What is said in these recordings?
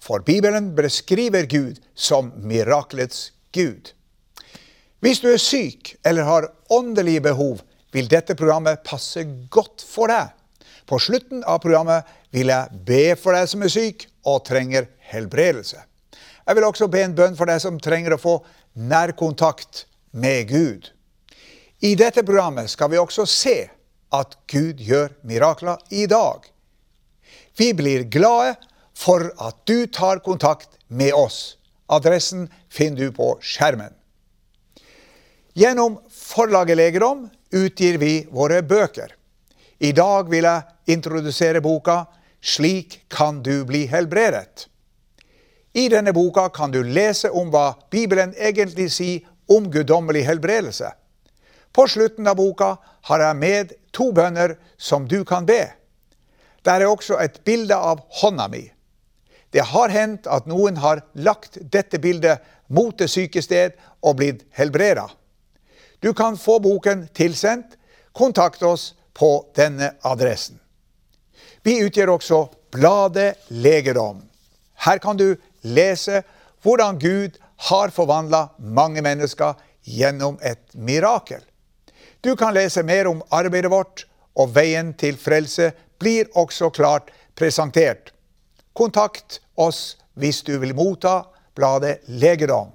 For Bibelen beskriver Gud som miraklets Gud. Hvis du er syk eller har åndelige behov, vil dette programmet passe godt for deg. På slutten av programmet vil jeg be for deg som er syk og trenger helbredelse. Jeg vil også be en bønn for deg som trenger å få nærkontakt med Gud. I dette programmet skal vi også se at Gud gjør mirakler i dag. Vi blir glade for at du tar kontakt med oss. Adressen finner du på skjermen. Gjennom forlaget Legedom utgir vi våre bøker. I dag vil jeg introdusere boka 'Slik kan du bli helbredet'. I denne boka kan du lese om hva Bibelen egentlig sier om guddommelig helbredelse. På slutten av boka har jeg med to bønner som du kan be. Der er også et bilde av hånda mi. Det har hendt at noen har lagt dette bildet mot det syke sted og blitt helbreda. Du kan få boken tilsendt. Kontakt oss på denne adressen. Vi utgjør også bladet Legedom. Her kan du lese hvordan Gud har forvandla mange mennesker gjennom et mirakel. Du kan lese mer om arbeidet vårt, og veien til frelse blir også klart presentert. Kontakt oss hvis du vil motta bladet Legedom.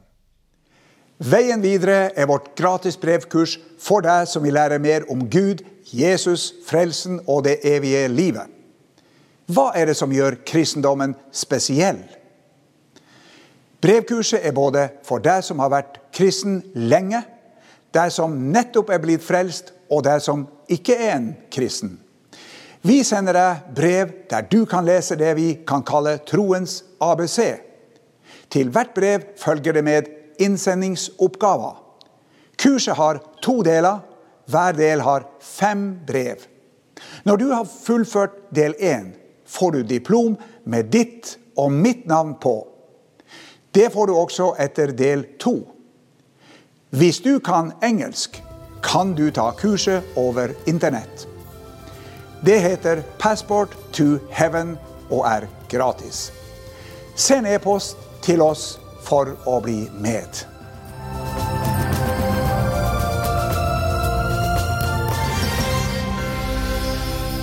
Veien videre er vårt gratis brevkurs for deg som vil lære mer om Gud, Jesus, frelsen og det evige livet. Hva er det som gjør kristendommen spesiell? Brevkurset er både for deg som har vært kristen lenge, deg som nettopp er blitt frelst, og deg som ikke er en kristen. Vi sender deg brev der du kan lese det vi kan kalle troens ABC. Til hvert brev følger det med innsendingsoppgaver. Kurset har to deler. Hver del har fem brev. Når du har fullført del én, får du diplom med ditt og mitt navn på. Det får du også etter del to. Hvis du kan engelsk, kan du ta kurset over Internett. Det heter Passport to Heaven og er gratis. Send e-post til oss for å bli med.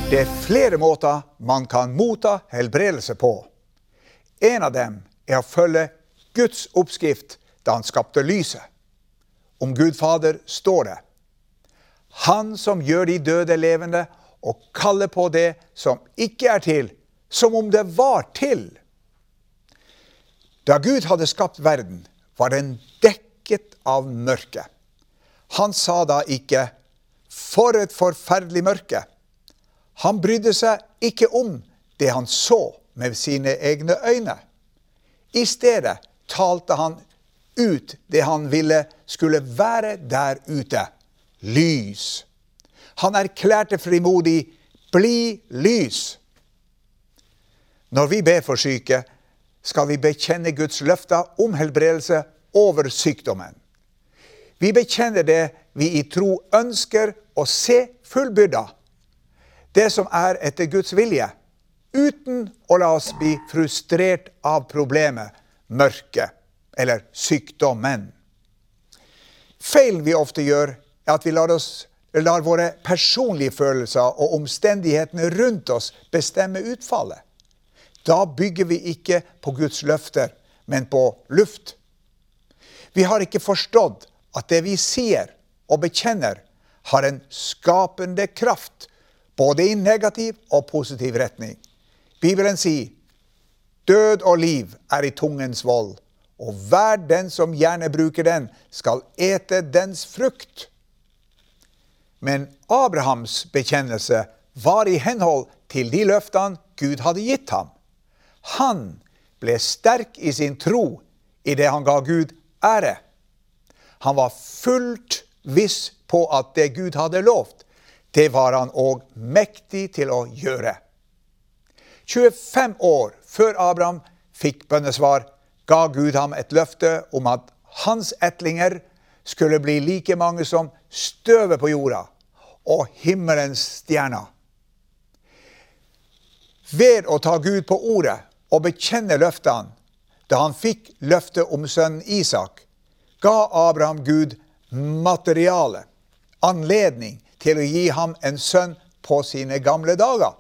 Det er flere måter man kan motta helbredelse på. En av dem er å følge Guds oppskrift da han skapte lyset. Om Gud Fader står det Han som gjør de døde levende, og kalle på det som ikke er til, som om det var til. Da Gud hadde skapt verden, var den dekket av mørke. Han sa da ikke 'for et forferdelig mørke'. Han brydde seg ikke om det han så med sine egne øyne. I stedet talte han ut det han ville skulle være der ute lys. Han erklærte frimodig 'bli lys'. Når vi ber for syke, skal vi bekjenne Guds løfter om helbredelse over sykdommen. Vi bekjenner det vi i tro ønsker å se fullbyrda, det som er etter Guds vilje, uten å la oss bli frustrert av problemet, mørket eller sykdommen. Feilen vi ofte gjør, er at vi lar oss lar våre personlige følelser og omstendighetene rundt oss bestemme utfallet. Da bygger vi ikke på Guds løfter, men på luft. Vi har ikke forstått at det vi sier og bekjenner, har en skapende kraft, både i negativ og positiv retning. Bibelen sier død og liv er i tungens vold, og hver den som gjerne bruker den, skal ete dens frukt. Men Abrahams bekjennelse var i henhold til de løftene Gud hadde gitt ham. Han ble sterk i sin tro i det han ga Gud ære. Han var fullt viss på at det Gud hadde lovt, det var han òg mektig til å gjøre. 25 år før Abraham fikk bønnesvar, ga Gud ham et løfte om at hans etlinger skulle bli like mange som støvet på jorda og himmelens stjerner. Ved å ta Gud på ordet og bekjenne løftene da han fikk løftet om sønnen Isak, ga Abraham Gud materiale, anledning til å gi ham en sønn på sine gamle dager.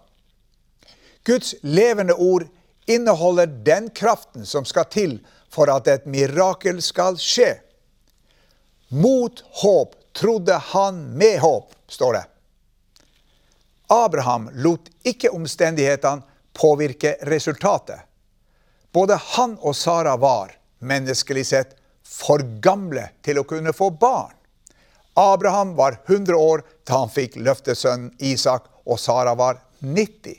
Guds levende ord inneholder den kraften som skal til for at et mirakel skal skje. Mot håp trodde han med håp, står det. Abraham lot ikke omstendighetene påvirke resultatet. Både han og Sara var, menneskelig sett, for gamle til å kunne få barn. Abraham var 100 år da han fikk løftesønnen Isak, og Sara var 90.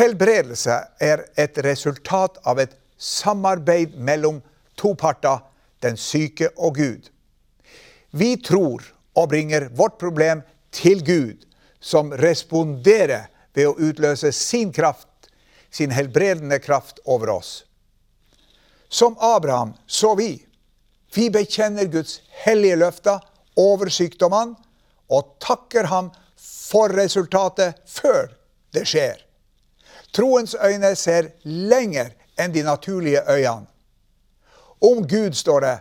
Helbredelse er et resultat av et samarbeid mellom to parter, den syke og Gud. Vi tror og bringer vårt problem til Gud, som responderer ved å utløse sin kraft, sin helbredende kraft over oss. Som Abraham så vi. Vi bekjenner Guds hellige løfter over sykdommene og takker ham for resultatet før det skjer. Troens øyne ser lenger enn de naturlige øyene. Om Gud står det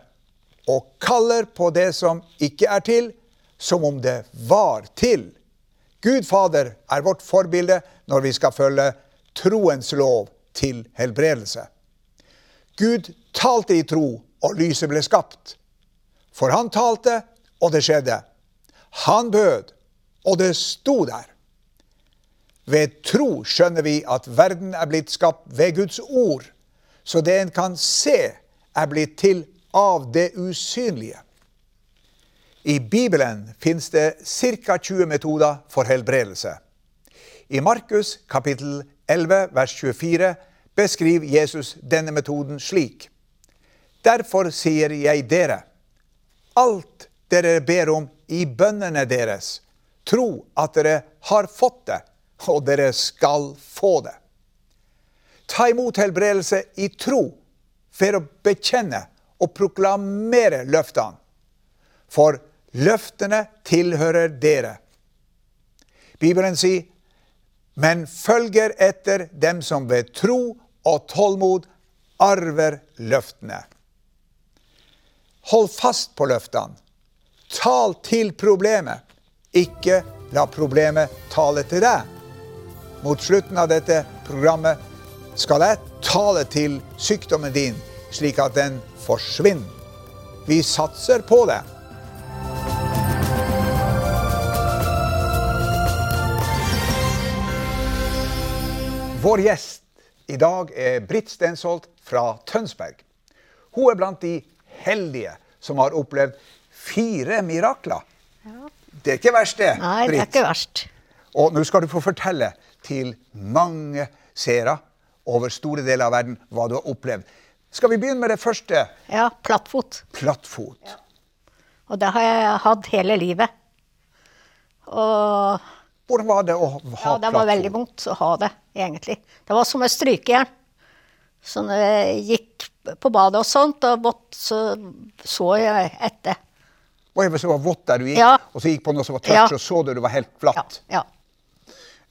og kaller på det som ikke er til, som om det var til. Gud Fader er vårt forbilde når vi skal følge troens lov til helbredelse. Gud talte i tro, og lyset ble skapt. For han talte, og det skjedde. Han bød, og det sto der. Ved tro skjønner vi at verden er blitt skapt ved Guds ord, så det en kan se, er blitt til av det usynlige. I Bibelen fins det ca. 20 metoder for helbredelse. I Markus kapittel 11 vers 24 beskriver Jesus denne metoden slik. Derfor sier jeg dere, alt dere ber om i bønnene deres, tro at dere har fått det, og dere skal få det. Ta imot helbredelse i tro for å bekjenne og proklamere løftene. For løftene tilhører dere. Bibelen sier, men følger etter dem som ved tro og tålmod arver løftene. Hold fast på løftene. Tal til problemet. Ikke la problemet tale til deg. Mot slutten av dette programmet skal jeg tale til sykdommen din, slik at den forsvinner. Vi satser på det. Vår gjest i dag er Britt Stensholt fra Tønsberg. Hun er blant de heldige som har opplevd fire mirakler. Ja. Det er ikke verst, det. Nei, det er ikke verst. Og nå skal du få fortelle til mange seere over store deler av verden hva du har opplevd. Skal vi begynne med det første? Ja, plattfot. Plattfot. Og det har jeg hatt hele livet. Og Hvordan var det å ha ja, plattfot? det var veldig vondt å ha det, egentlig. Det var som et strykejern. Så når jeg gikk på badet og sånt, og vått, så så jeg etter. Og hvis så var vått der du gikk, Ja. og så gikk på noe som var tørt, Ja. så så du det var helt Ja, flatt. ja.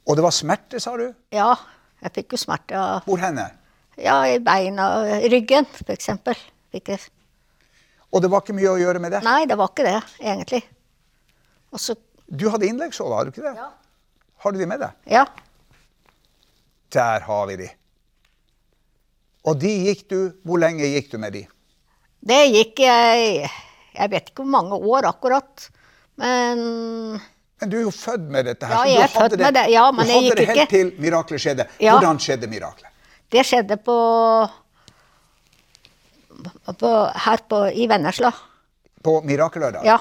Og det var smerte, sa du? ja jeg fikk jo smerte Hvor henne? Ja, i beina og ryggen, eksempel. Fikk jeg. Og det var ikke mye å gjøre med det? Nei, det var ikke det, egentlig. Også... Du hadde innleggssåler, har du ikke det? Ja. Har du de med deg? Ja. Der har vi de. Og de gikk du Hvor lenge gikk du med de? Det gikk jeg Jeg vet ikke hvor mange år akkurat. Men Men du er jo født med dette her. Ja, jeg er født med det. Ja, men du jeg hadde det helt ikke. til miraklet skjedde. Ja. Hvordan skjedde miraklet? Det skjedde på, på Her på, i Vennesla. På mirakelørdag? Ja.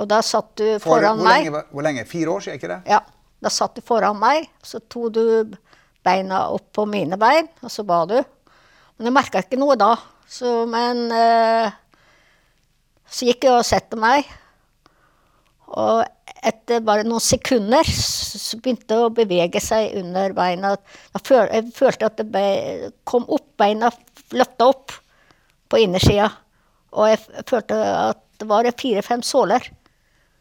Og da satt du For foran hvor, meg. lenge, hvor lenge? Fire år siden, ikke det? Ja, Da satt du foran meg, så tok du beina opp på mine bein, og så ba du. Men jeg merka ikke noe da. Så, men eh, så gikk jeg og satte meg. Og etter bare noen sekunder så begynte det å bevege seg under beina. Jeg, føl, jeg følte at det kom opp, beina løfta opp på innersida. Og jeg følte at det var fire-fem såler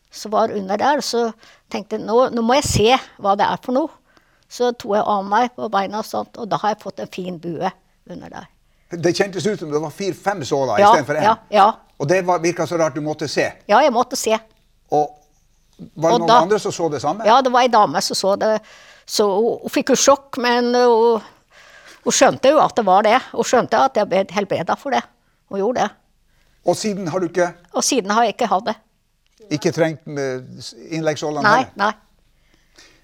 som var under der. Så tenkte jeg nå, nå må jeg se hva det er for noe. Så tok jeg av meg på beina, og sånt, og da har jeg fått en fin bue under der. Det kjentes ut som det var fire-fem såler Ja, istedenfor én. ja, ja. Og det var- virka så rart du måtte se. Ja, jeg måtte se. Og var det noen da- andre som så det samme? Ja, det var ei dame som så det. Så hun, fikk jo sjokk, men hun, hun skjønte jo at det var det. Hun skjønte at jeg ble helbreda for det. Hun gjorde det. Og siden har du ikke, Og siden har jeg ikke hatt det. ikke trengt med innleggssålene Nei, nei.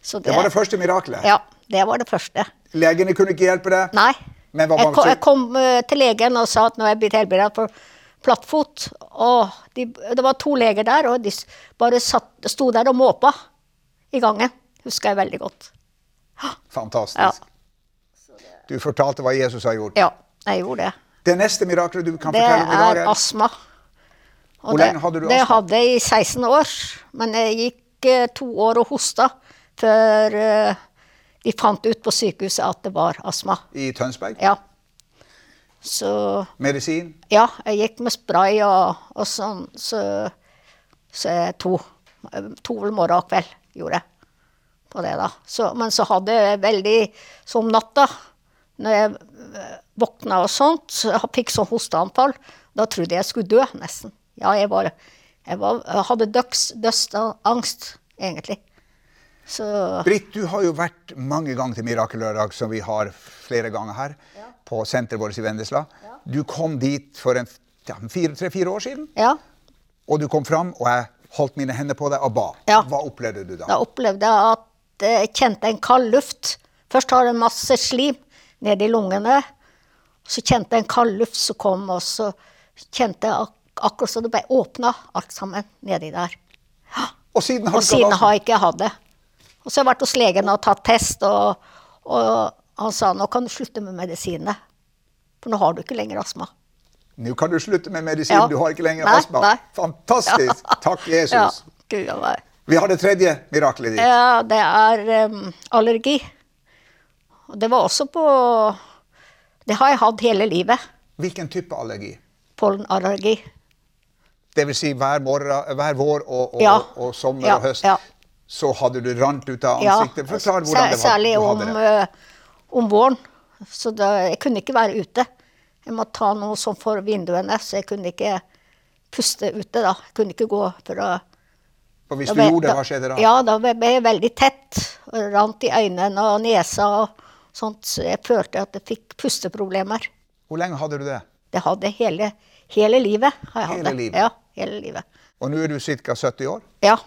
Så Det var det første miraklet. Ja, det var det første. Legene kunne ikke hjelpe deg? Nei. Jeg kom, jeg kom eh, til legen og sa at nå er jeg blitt helbreda for plattfot. Og de, det var to leger der, og de bare satt, sto der og måpa i gangen. Husker jeg veldig godt. Fantastisk. Ja. Du fortalte hva Jesus har gjort. Ja, jeg gjorde det. Det neste miraklet du kan Det fortelle om i dag, er astma. Hvor det- lenge hadde du Det astma? hadde jeg i 16 år. Men jeg gikk eh, to år og hosta før eh, de fant ut på sykehuset at det var astma. i Tønsberg? Ja. Så Medisin? ja, jeg gikk med spray og, og sånn, så, så jeg to. To vel morgen og kveld gjorde jeg på det, da. Så, men så hadde jeg veldig Så om natta, når jeg eh, våkna og sånt, så fikk sånn hosteanfall, da trodde jeg jeg skulle dø, nesten. Ja, jeg var Jeg, var, jeg hadde døds, dødsangst, egentlig. Så Britt, du har jo vært mange ganger til Mirakellørdag, som vi har flere ganger her, på senteret vårt i Vennesla. Du kom dit for en ja, tre-fire år siden, ja. og du kom fram, og jeg holdt mine hender på deg og ba. Ja. Hva opplevde du da? Da opplevde jeg at jeg kjente en kald luft. Først har jeg masse slim nede i lungene. Så kjente jeg en kald luft som kom, og så kjente jeg ak akkurat som det ble åpna alt sammen nedi der. Og siden har Og du siden har jeg ikke hatt det. Og så har jeg vært hos legen og tatt test, og, og han sa nå kan du slutte med medisinene. For nå har du ikke lenger astma. Nå kan du slutte med medisin, Ja. du har ikke lenger Nei, astma. nei. Fantastisk! Takk, Jesus. Ja. Vi har det tredje miraklet ditt. Ja, det er um, allergi. Og det var også på Det har jeg hatt hele livet. Hvilken type allergi? Pollenallergi. Det vil si hver, morgen, hver vår og, og, Ja. og sommer Ja, og høst, ja. Så hadde du rant ut av ansiktet. Forklar hvordan det var. Særlig du om, hadde det. eh, om våren. Så da, jeg kunne ikke være ute. Jeg måtte ta noe sånn for vinduene, så jeg kunne ikke puste ute. da. Jeg kunne ikke gå for å og hvis du ble- gjorde det, hva skjedde da? Ja, da ble jeg veldig tett. Og rant i øynene og nesa og sånt. Så jeg følte at jeg fikk pusteproblemer. Hvor lenge hadde du det? Det hadde hele, hele livet. Har jeg hatt det. livet? Ja, hele livet. Og nå er du ca. 70 år. Ja.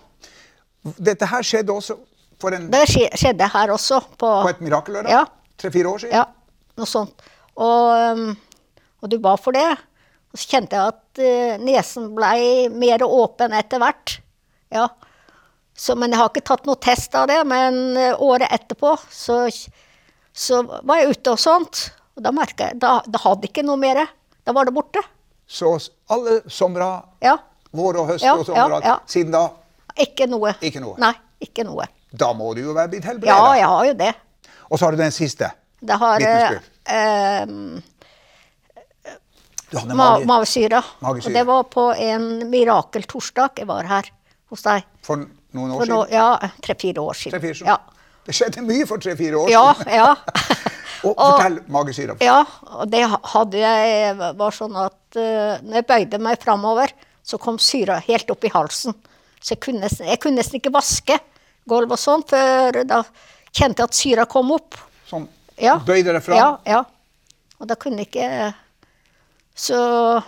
Dette her skjedde også for en, Det skjedde her også. På, på et mirakellørdag? Ja. Tre-fire år siden? Ja, noe sånt. Og, um, og du ba for det. Og så kjente jeg at eh, nesen blei mer åpen etter hvert. Ja. Så, men jeg har ikke tatt noe test av det. Men eh, året etterpå så, så var jeg ute og sånt. Og da merka jeg da, da hadde jeg ikke noe mer. Da var det borte. Så alle somre, Ja. vår og høst Ja, og sommer, ja, ja. siden da, Ikke noe. Ikke noe? Nei, ikke noe. da må du jo være blitt helbredet. Ja, jeg har jo det. Og så har du den siste. Det har eh, eh, Du hadde ma mage magesyre. Og det var på en mirakeltorsdag jeg var her hos deg. for noen år For no siden. ja, tre-fire år siden. Tre-fire år siden. Ja. Det skjedde mye for tre-fire år Ja, siden. ja. Og fortell magesyra. ja, og det hadde jeg var sånn at uh, når jeg bøyde meg framover, så kom syra helt opp i halsen. Så jeg kunne, nesten- jeg kunne nesten ikke vaske gulv og sånn, for da kjente jeg at syra kom opp. Sånn, Ja. bøyde deg fram, Ja, ja. Og da kunne jeg ikke Så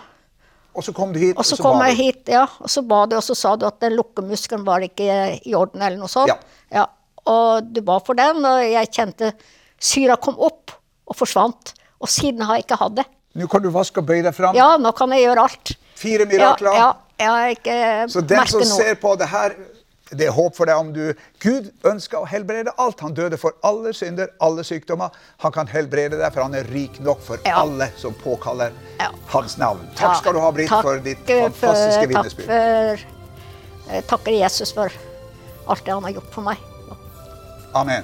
og så kom du hit, Og så så kom jeg hit, ja, og så ba du, og så sa du at den lukkemuskelen var ikke i orden, eller noe sånt. Ja. Og du ba for den, og jeg kjente syra kom opp og forsvant. Og siden har jeg ikke hatt det. Nå kan du vaske og bøye deg fram. Ja, nå kan jeg gjøre alt. Fire Ja, mirakler. ja, jeg har ikke Så den som noe. ser på det her det er håp for deg om du Gud ønsker å helbrede alt. Han døde for alle synder, alle sykdommer. Han kan helbrede deg, for han er rik nok for Ja. alle som påkaller Ja. hans navn. Takk skal du ha, Britt, for ditt fantastiske fantastiske takk vitnesbyrd. for- Jeg takker Jesus for alt det han har gjort for meg. Amen.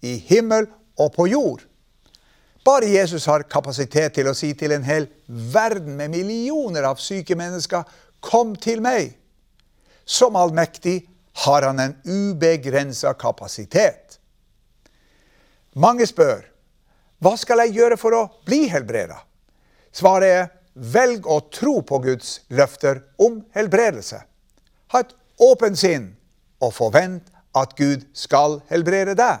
i himmel og på jord'. Bare Jesus har kapasitet til å si til en hel verden med millioner av syke mennesker, 'Kom til meg'. Som allmektig har han en ubegrensa kapasitet. Mange spør, hva skal jeg gjøre for å bli helbreda? Svaret er, velg å tro på Guds løfter om helbredelse. Ha et åpent sinn og forvent at Gud skal helbrede deg.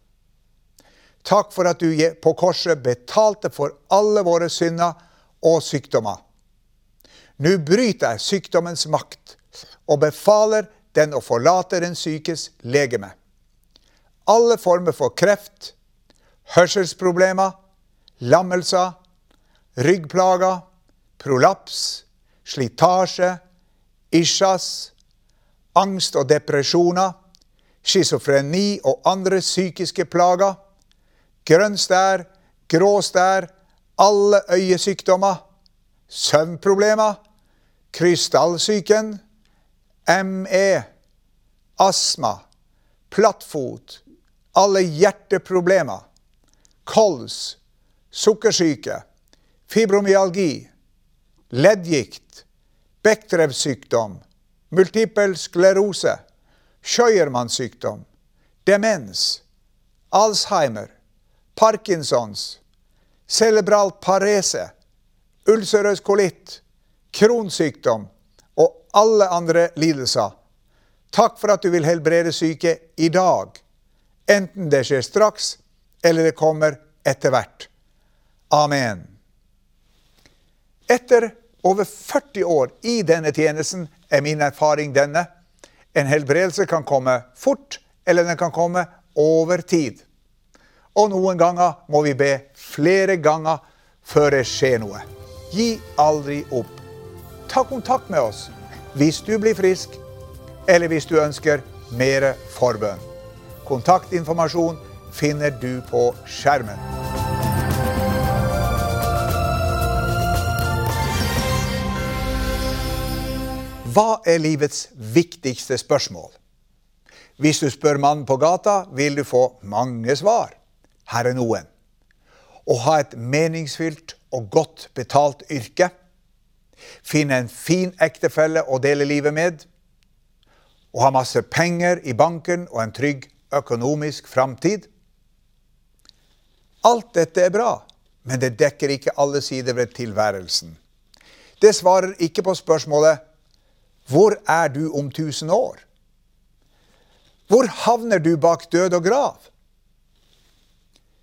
Takk for at du på korset betalte for alle våre synder og sykdommer. Nå bryter jeg sykdommens makt og befaler den å forlate den sykes legeme. Alle former for kreft, hørselsproblemer, lammelser, ryggplager, prolaps, slitasje, isjas, angst og depresjoner, schizofreni og andre psykiske plager, grønn stær, grå stær, alle øyesykdommer, søvnproblemer, krystallsyken, ME, astma, plattfot, alle hjerteproblemer, kols, sukkersyke, fibromyalgi, leddgikt, Bechdrev-sykdom, multipel sklerose, Scheuermann-sykdom, demens, Alzheimer, Parkinsons, cerebral parese, ulcerøs kolitt, kronsykdom og alle andre lidelser. Takk for at du vil helbrede syke i dag, enten det skjer straks eller det kommer etter hvert. Amen. Etter over 40 år i denne tjenesten er min erfaring denne. En helbredelse kan komme fort, eller den kan komme over tid. Og noen ganger må vi be flere ganger før det skjer noe. Gi aldri opp. Ta kontakt med oss hvis du blir frisk, eller hvis du ønsker mer forbønn. Kontaktinformasjon finner du på skjermen. Hva er livets viktigste spørsmål? Hvis du spør mannen på gata, vil du få mange svar. Her er noen. Å ha et meningsfylt og godt betalt yrke. Finne en fin ektefelle å dele livet med. Å ha masse penger i banken og en trygg økonomisk framtid. Alt dette er bra, men det dekker ikke alle sider ved tilværelsen. Det svarer ikke på spørsmålet hvor er du om tusen år? Hvor havner du bak død og grav?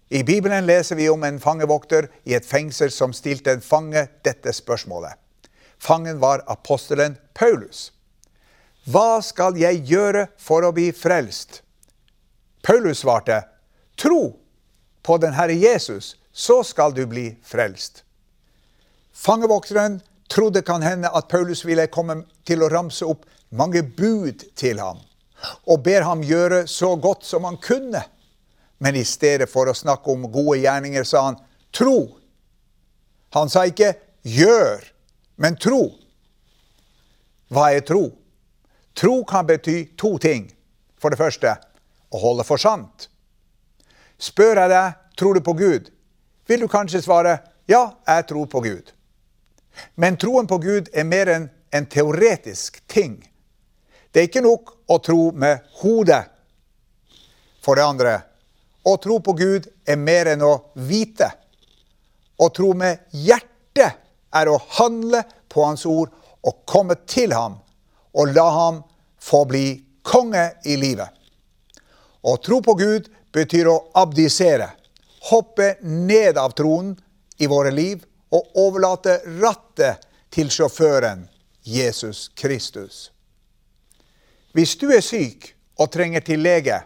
I Bibelen leser vi om en fangevokter i et fengsel som stilte en fange dette spørsmålet. Fangen var apostelen Paulus. Hva skal jeg gjøre for å bli frelst? Paulus svarte, tro på den Herre Jesus, så skal du bli frelst. Fangevokteren trodde kan hende at Paulus ville komme til å ramse opp mange bud til ham, og ber ham gjøre så godt som han kunne. Men i stedet for å snakke om gode gjerninger, sa han tro. Han sa ikke gjør, men tro. Hva er tro? Tro kan bety to ting. For det første å holde for sant. Spør jeg deg tror du på Gud, vil du kanskje svare ja, jeg tror på Gud. Men troen på Gud er mer enn en teoretisk ting. Det er ikke nok å tro med hodet. For det andre, å tro på Gud er mer enn å vite. Å tro med hjertet er å handle på Hans ord og komme til ham og la ham få bli konge i livet. Å tro på Gud betyr å abdisere, hoppe ned av tronen i våre liv og overlate rattet til sjåføren Jesus Kristus. Hvis du er syk og trenger til lege,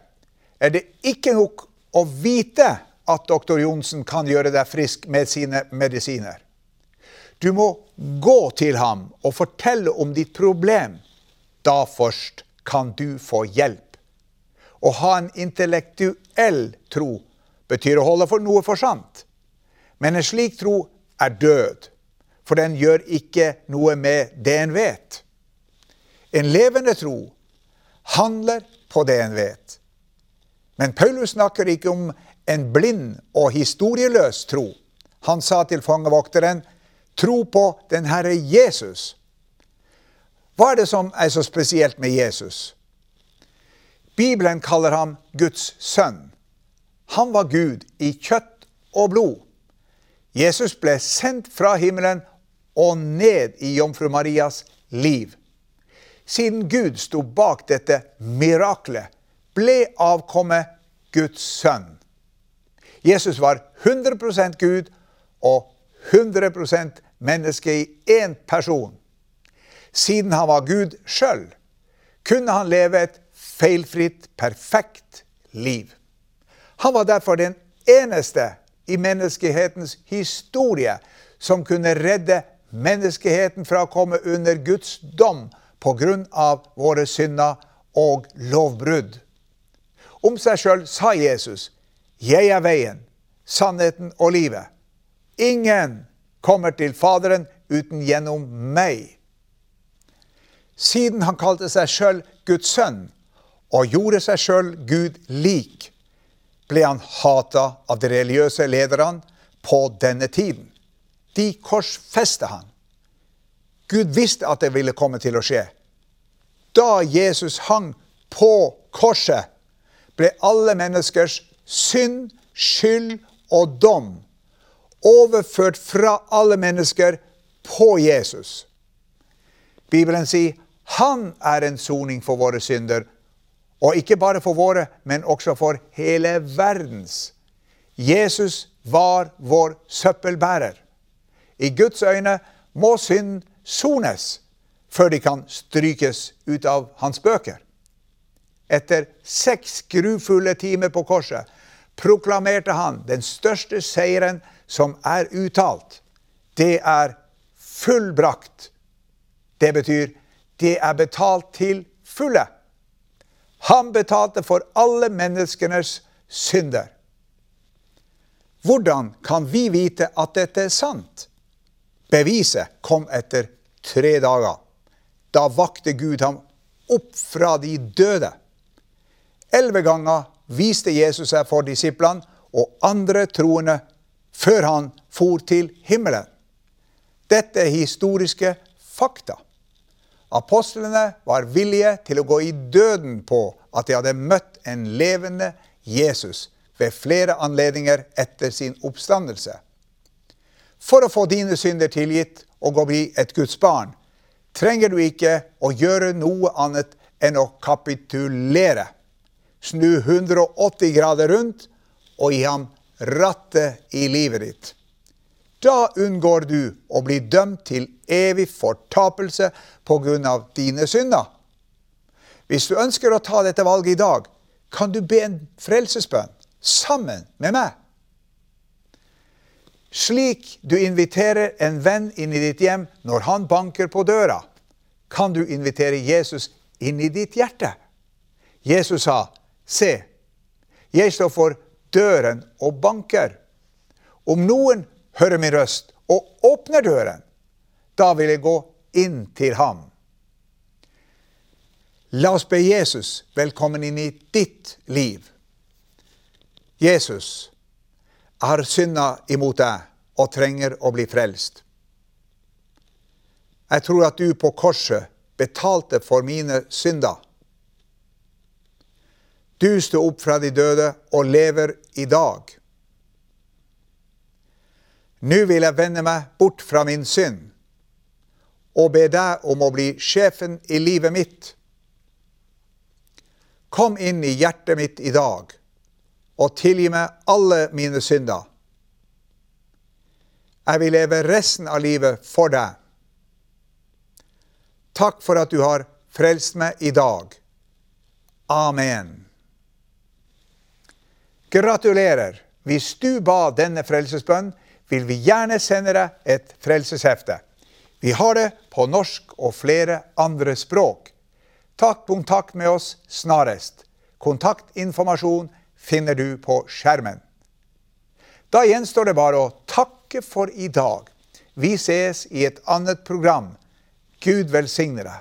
er det ikke nok å vite at doktor Johnsen kan gjøre deg frisk med sine medisiner. Du må gå til ham og fortelle om ditt problem. Da først kan du få hjelp. Å ha en intellektuell tro betyr å holde for noe for sant. Men en slik tro er død, for den gjør ikke noe med det en vet. En levende tro handler på det en vet. Men Paulus snakker ikke om en blind og historieløs tro. Han sa til fangevokteren, tro på den Herre Jesus. Hva er det som er så spesielt med Jesus? Bibelen kaller ham Guds sønn. Han var Gud i kjøtt og blod. Jesus ble sendt fra himmelen og ned i jomfru Marias liv. Siden Gud sto bak dette miraklet, ble avkommet Guds sønn. Jesus var 100% Gud og 100 menneske i én person. Siden han var Gud sjøl, kunne han leve et feilfritt, perfekt liv. Han var derfor den eneste i menneskehetens historie som kunne redde menneskeheten fra å komme under Guds dom pga. våre synder og lovbrudd. Om seg sjøl sa Jesus, 'Jeg er veien, sannheten og livet'. Ingen kommer til Faderen uten gjennom meg. Siden han kalte seg sjøl Guds sønn og gjorde seg sjøl Gud lik, ble han hata av de religiøse lederne på denne tiden. De korsfeste han. Gud visste at det ville komme til å skje. Da Jesus hang på korset, ble alle menneskers synd, skyld og dom overført fra alle mennesker på Jesus. Bibelen sier han er en soning for våre synder, og ikke bare for våre, men også for hele verdens. Jesus var vår søppelbærer. I Guds øyne må synd sones før de kan strykes ut av hans bøker. Etter seks grufulle timer på korset proklamerte han den største seieren som er uttalt. Det er fullbrakt. Det betyr det er betalt til fulle. Han betalte for alle menneskenes synder. Hvordan kan vi vite at dette er sant? Beviset kom etter tre dager. Da vakte Gud ham opp fra de døde. Elleve ganger viste Jesus seg for disiplene og andre troende før han for til himmelen. Dette er historiske fakta. Apostlene var villige til å gå i døden på at de hadde møtt en levende Jesus ved flere anledninger etter sin oppstandelse. For å få dine synder tilgitt og å bli et Guds barn, trenger du ikke å gjøre noe annet enn å kapitulere. Snu 180 grader rundt og gi ham rattet i livet ditt. Da unngår du å bli dømt til evig fortapelse pga. dine synder. Hvis du ønsker å ta dette valget i dag, kan du be en frelsesbønn sammen med meg. Slik du inviterer en venn inn i ditt hjem når han banker på døra, kan du invitere Jesus inn i ditt hjerte. Jesus sa, 'Se, jeg står for døren og banker.' Om noen hører min røst og åpner døren, da vil jeg gå inn til ham. La oss be Jesus velkommen inn i ditt liv. Jesus, jeg har synda imot deg og trenger å bli frelst. Jeg tror at du på korset betalte for mine synder. Du sto opp fra de døde og lever i dag. Nå vil jeg vende meg bort fra min synd og be deg om å bli sjefen i livet mitt. Kom inn i hjertet mitt i dag og tilgi meg alle mine synder. Jeg vil leve resten av livet for deg. Takk for at du har frelst meg i dag. Amen. Gratulerer! Hvis du ba denne frelsesbønn, vil vi gjerne sende deg et frelseshefte. Vi har det på norsk og flere andre språk. Ta kontakt med oss snarest. Kontaktinformasjon finner du på skjermen. Da gjenstår det bare å takke for i dag. Vi ses i et annet program. Gud velsigne deg.